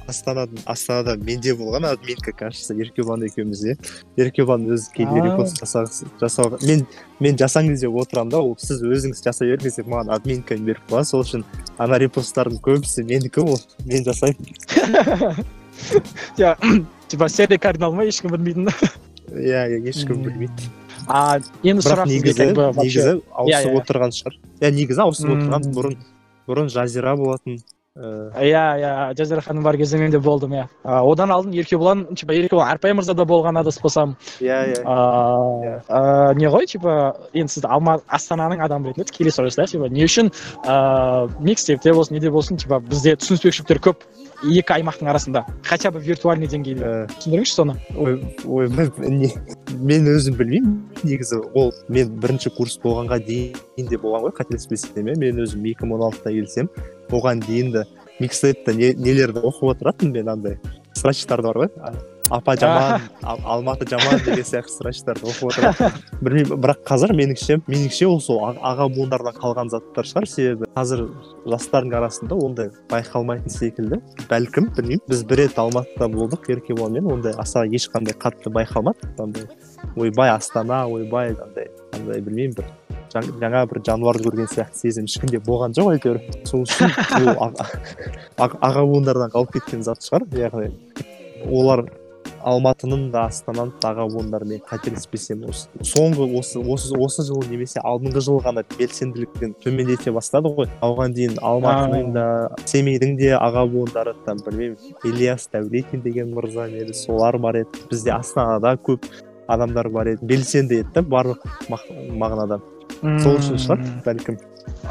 астанадан астанада менде болған админка кажется еркебұлан екеуміз иә еркебұлан өзі кейде репост жасауға мен мен жасаңыз деп отырамын да ол сіз өзіңіз жасай беріңіз деп маған админканы беріп қойған сол үшін ана репосттардың көбісі менікі ол мен жасаймын. Типа серый кардинал ма? Ешкім білмейтін. Иә иә, ешкім білмейді. А енді сұрақ негізі негізі ауысып иә, иә. отырған шығар. Иә негізі ауысып отырған бұрын бұрын жазира болатын ыыы иә иә жазира ханым бар кезде мен де болдым иә. Одан алдын еркебұлан типа еркебұлан әрпай мырза да болған адаспасам иә иә. Не ғой типа енді сіз алма астананың адамы ретінде тікелей сұрайсыз да типа не үшін ыыы микстепте болсын неде болсын типа бізде түсініспеушіліктер көп. Екі аймақтың арасында хотя бы виртуальный деңгейде. Э, түсіндіріңізші соны? Ой ой мен- өзім білмеймін. Негізі ол мен бірінші курс болғанға дейін де болған ғой қателеспесем иә мен өзім екі мың он алтыда келсем оған дейін де микслейтте не, нелерді оқып отыратынмын мен андай срачтарды бар ғой. Апа жаман Ал- алматы жаман деген сияқты срачтарды оқып отыратынмын білмеймін бірақ қазір меніңше меніңше ол сол аға буындардан қалған заттар шығар. себебі қазір жастардың арасында ондай байқалмайтын секілді бәлкім білмеймін. Біз бір рет алматыда болдық еркебұланмен ондай аса ешқандай қатты байқалмады. Андай ойбай астана ойбай андай андай білмеймін бір жаң- жаңа бір жануарды көрген сияқты сезім ешкімде болған жоқ әйтеуір. Сол үшін ол аға буындардан қалып кеткен зат шығар яғни олар алматының да астананың да аға буындары мен қателеспесем осы соңғы осы осы осы жылы немесе алдыңғы жылы ғана белсенділікпен төмендете бастады ғой. Оған дейін алматының да семейдің де аға буындары там білмеймін ильяс дәулетин деген мырза еді солар бар еді. Бізде астанада көп адамдар бар еді белсенді еді да барлық мағынада. Сол үшін шығар бәлкім.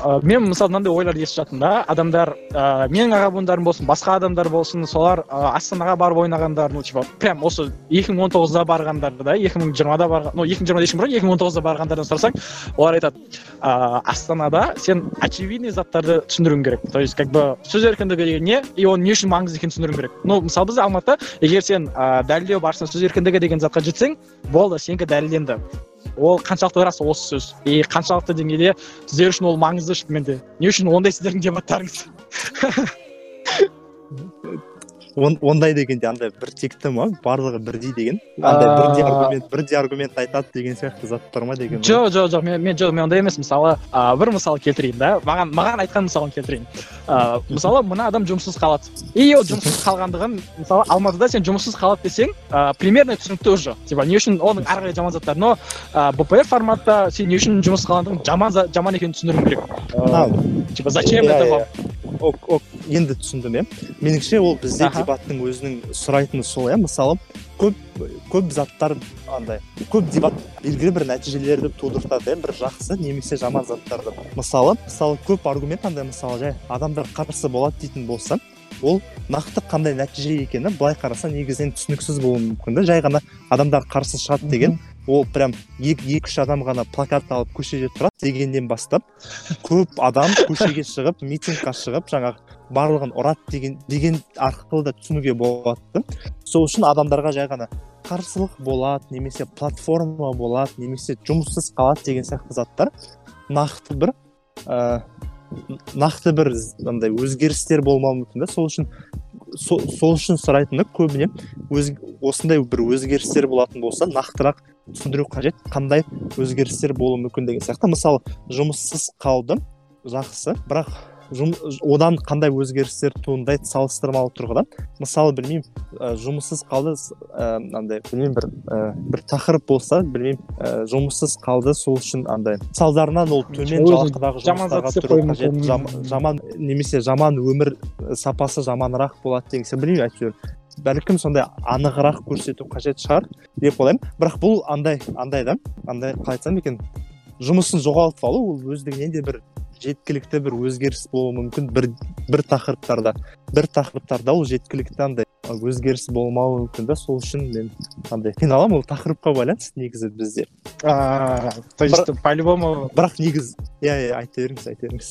Ә, мен мысалы мынандай ойлар естіп жатырмын да. Адамдар ә, менің аға буындарым болсын басқа адамдар болсын солар ә, астанаға барып ойнағандар ну типа прям осы екі мың он тоғызда барғандар да екі мың жиырмада барған ну екі мың жиырмада ешкім барған екі мың он тоғызда барғандардан сұрасаң олар айтады ә, астанада сен очевидный заттарды түсіндіруің керек то есть как бы сөз еркіндігі деген не и оның не үшін маңызды екенін түсіндіруің керек. Ну мысалы бізде алматыда егер сен ә, дәлелдеу барысында сөз еркіндігі деген затқа жетсең болды сенікі дәлелденді. Ол қаншалықты рас осы сөз. И қаншалықты деңгейде сіздер үшін ол маңызды шынымен де не үшін ондай сіздердің дебаттарыңыз Он- ондай дегенде андай бір текті ма? Барлығы бірдей деген. Андай бірдей аргумент бірдей аргумент айтады деген сияқты заттар ма деген жоқ жоқ жоқ мен мен жоқ мен ондай емес. Мысалы ә, бір мысал келтірейін да. Маған маған айтқан мысалын келтірейін. Ә, мысалы мына адам жұмыссыз қалады. И ол жұмыссыз қалғандығын мысалы алматыда сен жұмыссыз қалады десең ә, примерно түсінікті уже типа не үшін оның ары қарай жаман заттар. Но ә, бпр форматта сен не үшін жұмыссыз қалғандығын жаман жаман екенін түсіндіруің керек. А, типа зачем Иә, это иә. вам? Ок ок енді түсіндім иә. Меніңше ол бізде. Дебаттың өзінің сұрайтыны сол иә. Мысалы көп көп заттар андай көп дебат белгілі бір нәтижелерді тудыртады иә бір жақсы немесе жаман заттарды. Мысалы мысалы көп аргумент андай мысалы жай адамдар қарсы болады дейтін болса ол нақты қандай нәтиже екені былай қараса негізінен түсініксіз болуы мүмкін да. Жай ғана адамдар қарсы шығады деген ол прям екі үш адам ғана плакат алып көшеде тұрады дегеннен бастап көп адам көшеге шығып митингқа шығып жаңағы барлығын ұрады деген деген арқылы да түсінуге болады сол үшін адамдарға жай ғана қарсылық болады немесе платформа болады немесе жұмыссыз қалады деген сияқты заттар нақты бір ә, нақты бір андай өзгерістер болмауы мүмкін да сол үшін сол, үшін сұрайтыны көбіне өз, осындай бір өзгерістер болатын болса нақтырақ түсіндіру қажет. Қандай өзгерістер болуы мүмкін деген сияқты. Мысалы жұмыссыз қалды жақсы. Бірақ одан қандай өзгерістер туындайды салыстырмалы тұрғыдан. Мысалы білмеймін жұмыссыз қалды ә, андай білмеймін бір ә, бір тақырып болса білмеймін ә, жұмыссыз қалды сол үшін андай салдарынан ол төмен жалақыдағы жұмыстарға тұру қажет. жам- жаман немесе жаман өмір сапасы жаманырақ болады деген сияқты білмеймін әйтеуір. Бәлкім сондай анығырақ көрсету қажет шығар деп ойлаймын. Бірақ бұл андай андай да андай қалай айтсам екен жұмысын жоғалтып алу ол өздігінен де бір жеткілікті бір өзгеріс болуы мүмкін бір бір тақырыптарда. Бір тақырыптарда ол жеткілікті андай өзгеріс болмауы мүмкін да сол үшін мен андай қиналамын ол тақырыпқа байланысты негізі бізде. То есть по любому бірақ негізі иә иә айта беріңіз айта беріңіз.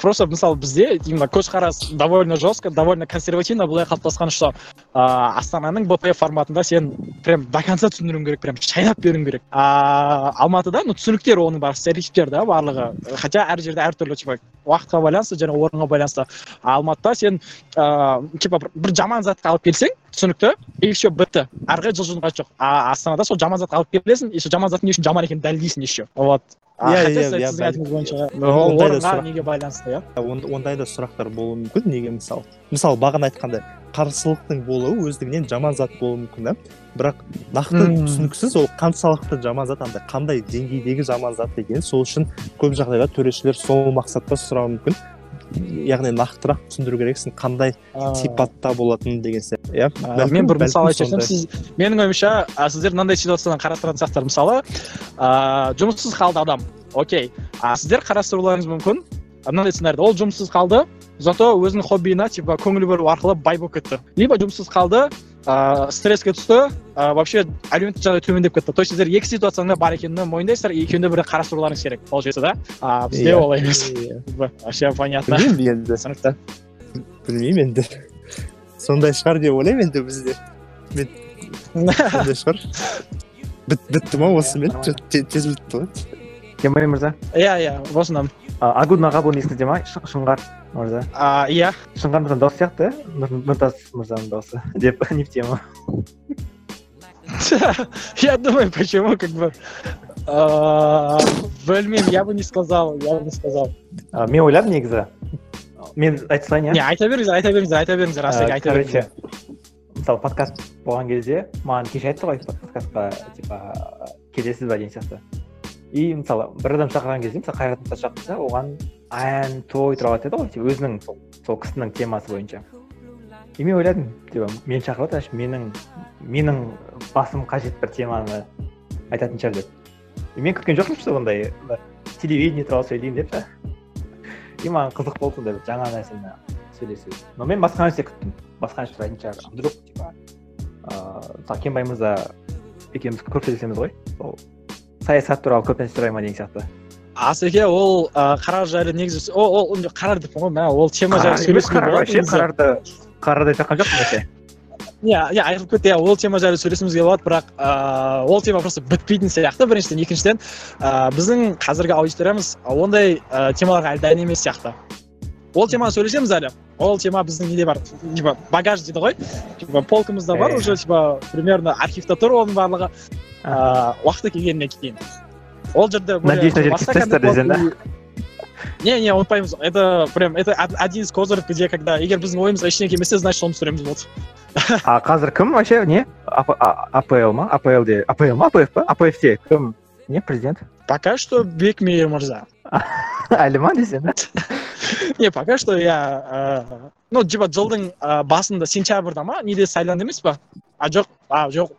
Просто мысалы бізде именно көзқарас довольно жестко довольно консервативно былай қалыптасқан что а, астананың бп форматында сен прям до конца түсіндіруің керек прям шайнап беруің керек. А алматыда ну түсініктер оның барлығы стереотиптер да барлығы. Хотя әр жерде әртүрлі типа уақытқа байланысты және орынға байланысты. Алматыда сен ыыы типа бір- бір жаман затты алып келсең түсінікті и все бітті. Ары қарай жылжудың қажеті жоқ а астанада сол жаман затты алып келесің и сол жаман заттың не үшін жаман екенін дәлелдейсің еще. Вот. Иә, иә, иә, сіздің айтуыңыз бойынша орынға неге байланысты иә? Он- ондай да сұрақтар болуы мүмкін. Неге мысалы мысалы бағана айтқандай қарсылықтың болуы өздігінен жаман зат болуы мүмкін да? Бірақ нақты түсініксіз ол қаншалықты жаман зат андай қандай деңгейдегі жаман зат екенін сол үшін көп жағдайда төрешілер сол мақсатта сұрауы мүмкін. Яғни нақтырақ түсіндіру керексің. Қандай сипатта болатынын деген сияқты иә? Мен бір мысал айтып сіз менің ойымша а, сіздер мынандай ситуациядан қарастыратын сияқтар мысалы а, жұмыссыз қалды адам. Окей. А сіздер қарастыруларыңыз мүмкін. Мынандай сценарийде. Ол жұмыссыз қалды зато өзінің хоббиіне типа көңіл бөлу арқылы бай болып кетті. Либо жұмыссыз қалды ыыы стресске түсті ә, вообще әлеуметтік жағдай төмендеп кетті. То есть сіздер екі ситуацияның да бар екенін мойындайсыздар и екеуіне бірдей қарастыруларыңыз керек. Ол жерде да? А бізде Иә. олай емес. Иә. вообще понятно. Білмеймін енді. Түсінікті. Білмеймін енді. Сондай шығар деп ойлаймын енді бізде. Сондай шығар. Біт бітті ма осымен тез бітті ғой. Кембай мырза. Иә иә осыны агун аға бұны есіңізде ма? Шыңғар. мырза а, иә шыңғар мырзаның дауысы сияқты иә Нұр- нұртас мырзаның дауысы деп не в тему Я думаю, почему как бы... а, Білмеймін, я бы не сказал, я бы не сказал. А, мен ойладым негізі мен айта салайын Не, иә айта беріңіздер, айта беріңіздер, айта беріңіздер, растек, Ә, айта короче беріңіздер. мысалы подкаст болған кезде маған кеше айтты ғой подкастқа типа келесіз ба деген сияқты И мысалы бір адам шақырған кезде мысалы қайрат нұртас шақырса оған ән той туралы айтады ғой өзінің сол, сол кісінің темасы бойынша. И мен ойладым типа мені шақырып жатыр менің менің басым қажет бір теманы айтатын шығар деп. И мен күткен жоқпын что ондай телевидение туралы сөйлеймін деп та и маған қызық болды сондай бір жаңа нәрсені сөйлесу. Но мен басқа нәрсе күттім. Басқа нәрсе сұрайтын шығар вдруг типа ыыы мысалы кенбай мырза екеуміз көп сөйлесеміз ғой. Сол саясат туралы көп нәрсе сұрай ма деген сияқты. Асеке ол қарар жайлы негізі ол ол қарар деппін ғой мә ол тема жайлы болады вообще қарарды қарарды айтып жатқан жоқпын вообще. Иә иә айтылып кетті иә ол тема жайлы сөйлесуімізге болады бірақ ыыы ол тема просто бітпейтін сияқты біріншіден. Екіншіден ыыы біздің қазіргі аудиториямыз ондай ә, темаларға әлі дайын емес сияқты. Ол теманы сөйлесеміз әлі. Ол тема біздің неде бар? Типа багаж дейді ғой? Типа полкамызда бар Иә. уже типа примерно архивта тұр оның барлығы. Ыыы уақыты келгеннен кейін ол жерде Надеюсь, на да? не не ұмытпаймыз это прям это од- один из козырев где когда егер біздің ойымызға ештеңе келмесе значит соны түсіреміз болды а қазір кім вообще не? Апл ма? Аплде апл ма? Апф па апфте кім не президент? Пока что бекмейір мырза әлі ма десең не пока что иә ну типа жылдың ы, басында сентябрьда ма неде сайланды емес па? А жоқ а жоқ.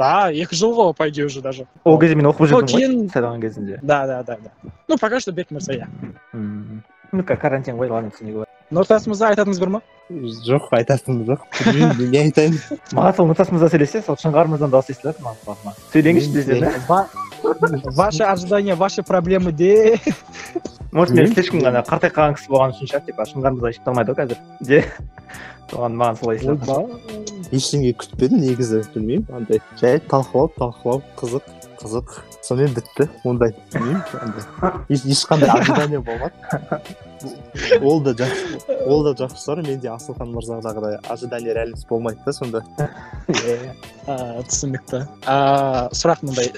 Да екі жыл ғой по идее уже даже. Ол кезде мен оқып жүрдім ғой кейін- сайлаған кезінде да да да да. Ну пока что бек мырза иә ну ка- карантин ғой ладно түсіне говорю нұртас мырза айтатыныңыз бар ма? Жоқ айтатыным жоқ. Білмеймін не айтайын. Маған сол нұртас мырза сөйлесе сол шыңғар мырзаның дауысы естіледі маған құлағыма сөйлеңізші десең да? ваши ожидания ваши проблемы де. Может мен слишком ғана қартайып қалған кісі болған үшін шығар типа шыңғар мырза ешкім алмайды ғой қазір де? Соған маған солай естіледі. Ештеңе күтпедім негізі білмеймін. Андай жай талқылау талқылау қызық қызық. Сонымен бітті ондай. Білмеймін андай. Еш- ешқандай ожидание болмады. Ол да жақсы ол да жақсы шығар. Менде асылхан мырзадағыдай ожидание реальность болмайды да сонда. Ә, түсінікті. Сұрақ мындай.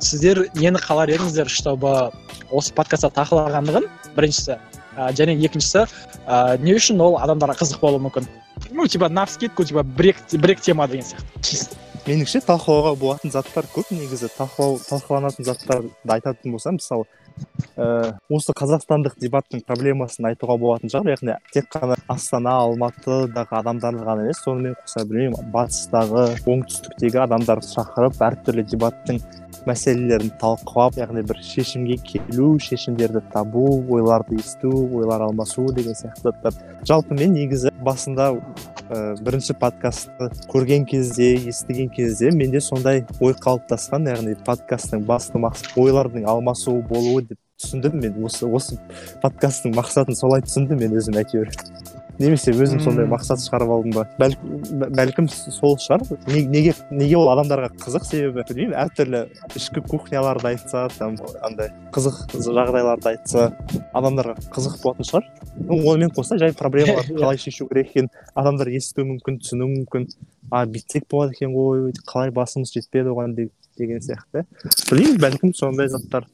Сіздер нені қалар едіңіздер чтобы осы подкастта талқылағандығын біріншісі. Және екіншісі не үшін ол адамдарға қызық болуы мүмкін? Ну типа на вскидку типа бір екі бір екі тема деген сияқты чисто меніңше талқылауға болатын заттар көп. Негізі талқылау талқыланатын заттарды айтатын болсам мысалы ә, осы қазақстандық дебаттың проблемасын айтуға болатын шығар. Яғни тек қана астана алматыдағы адамдарды ғана емес сонымен қоса білмеймін батыстағы оңтүстіктегі адамдарды шақырып әртүрлі дебаттың мәселелерін талқылап яғни бір шешімге келу шешімдерді табу ойларды есту ойлар алмасу деген сияқты заттар. Жалпы мен негізі басында ә, бірінші подкастты көрген кезде естіген кезде менде сондай ой қалыптасқан яғни подкасттың басты мақсаты ойлардың алмасуы болуы деп түсіндім мен. Осы осы подкасттың мақсатын солай түсіндім мен өзім әйтеуір. Немесе өзім сондай мақсат шығарып алдым ба? Бәлкім бәлкім сол шығар. Не- неге неге ол адамдарға қызық себебі? Білмеймін әртүрлі ішкі кухняларды айтса там андай қызық жағдайларды айтса адамдарға қызық болатын шығар. Ну онымен қоса жай проблемаларды қалай шешу керек екенін адамдар естуі мүмкін түсінуі мүмкін. А бүйтсек болады екен ғой қалай басымыз жетпеді оған де- деген сияқты. Білмеймін бәлкім сондай заттар.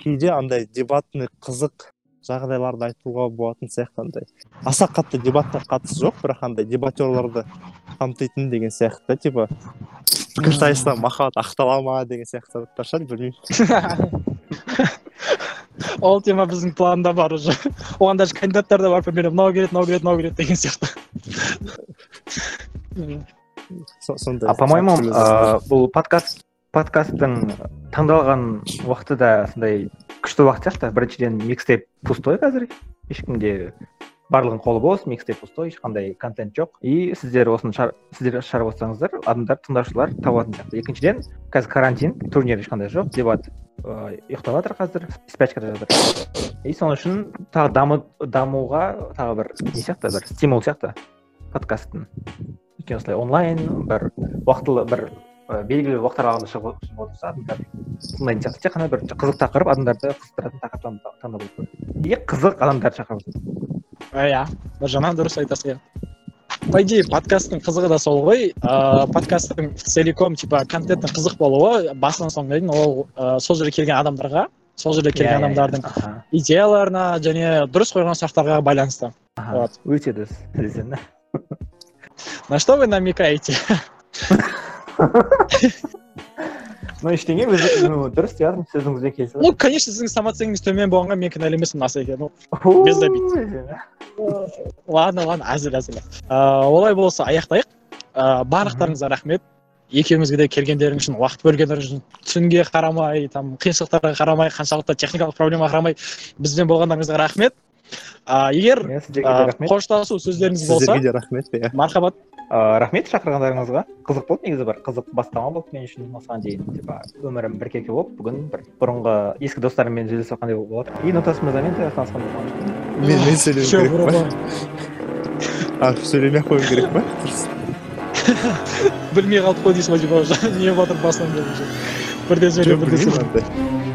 Кейде андай дебатный қызық жағдайларды айтуға болатын сияқты андай. Аса қатты дебатқа қатысы жоқ бірақ андай дебатерларды қамтитын деген сияқты типа. Пікірсайыста махаббат ақтала ма деген сияқты заттар шығар білмеймін. Ол тема біздің планда бар уже. Оған даже кандидаттар да бар примерно. Мынау келеді мынау келеді мынау келеді деген сияқты. Со- сондай а по моему бұл подкаст подкасттың таңдалған уақыты да сондай күшті уақыт сияқты біріншіден микстейп пустой қазір. Ешкімде барлығының қолы бос микстейп пустой ешқандай контент жоқ. И сіздер осыны шар- сіздер шығарып отырсаңыздар адамдар тыңдаушылар табатын сияқты. Екіншіден қазір карантин турнир ешқандай жоқ. Дебат ыыы ұйықтап жатыр қазір спячкада жатыр. И сол үшін тағы даму дамуға тағы бір не сияқты бір стимул сияқты подкасттың. Өйткені осылай онлайн бір уақытылы бір і белгілі бір уақыт аралығында шығып отырса адамдар тыңдайтын сияқты тек қана бір қызық тақырып адамдарды қызықтыратын тақырыптан таңдап и қызық адамдарды шақырып отыру иә. Бір жағынан дұрыс айтасың иә. По идее подкасттың қызығы да сол ғой. Ыыы подкасттың целиком типа контенттің қызық болуы басынан соңына дейін ол сол жерге келген адамдарға сол жерге келген Иә, иә, иә. адамдардың Аха, идеяларына және дұрыс қойған сұрақтарға байланысты. Вот. өте дұрыс. На что вы намекаете? ну ештеңе дұрыс жатырмын сөзіңізбен келісіп ну конечно сіздің самооценкаңыз төмен болғанға мен кінәлі емеспін асеке ну без обид. ладно ладно әзіл әзіл олай болса аяқтайық. Ыыы барлықтарыңызға рахмет. Екеуіңізге де келгендеріңіз үшін уақыт бөлгендеріңіз үшін түнге қарамай там қиыншылықтарға қарамай қаншалықты техникалық проблемаға қарамай бізбен болғандарыңызға рахмет. Ыыы егер қоштасу сөздеріңіз болса сіздерге де рахмет иә. мархабат. Ыыы рахмет шақырғандарыңызға. Қызық болды негізі бір. Қызық бастама болды мен үшін осыған дейін. Типа өмірім біркелкі болып бүгін бір бұрынғы ескі достарыммен жүздесіп жатқандай болып отыр и нотас мырзамен де танысқан болғанмын мен мен керек па? сөйлемей ақ қоюым керек па? Дұрыс. Білмей қалдық қой дейсің уже. Не болып жатыр басынан бірден сөйле бірден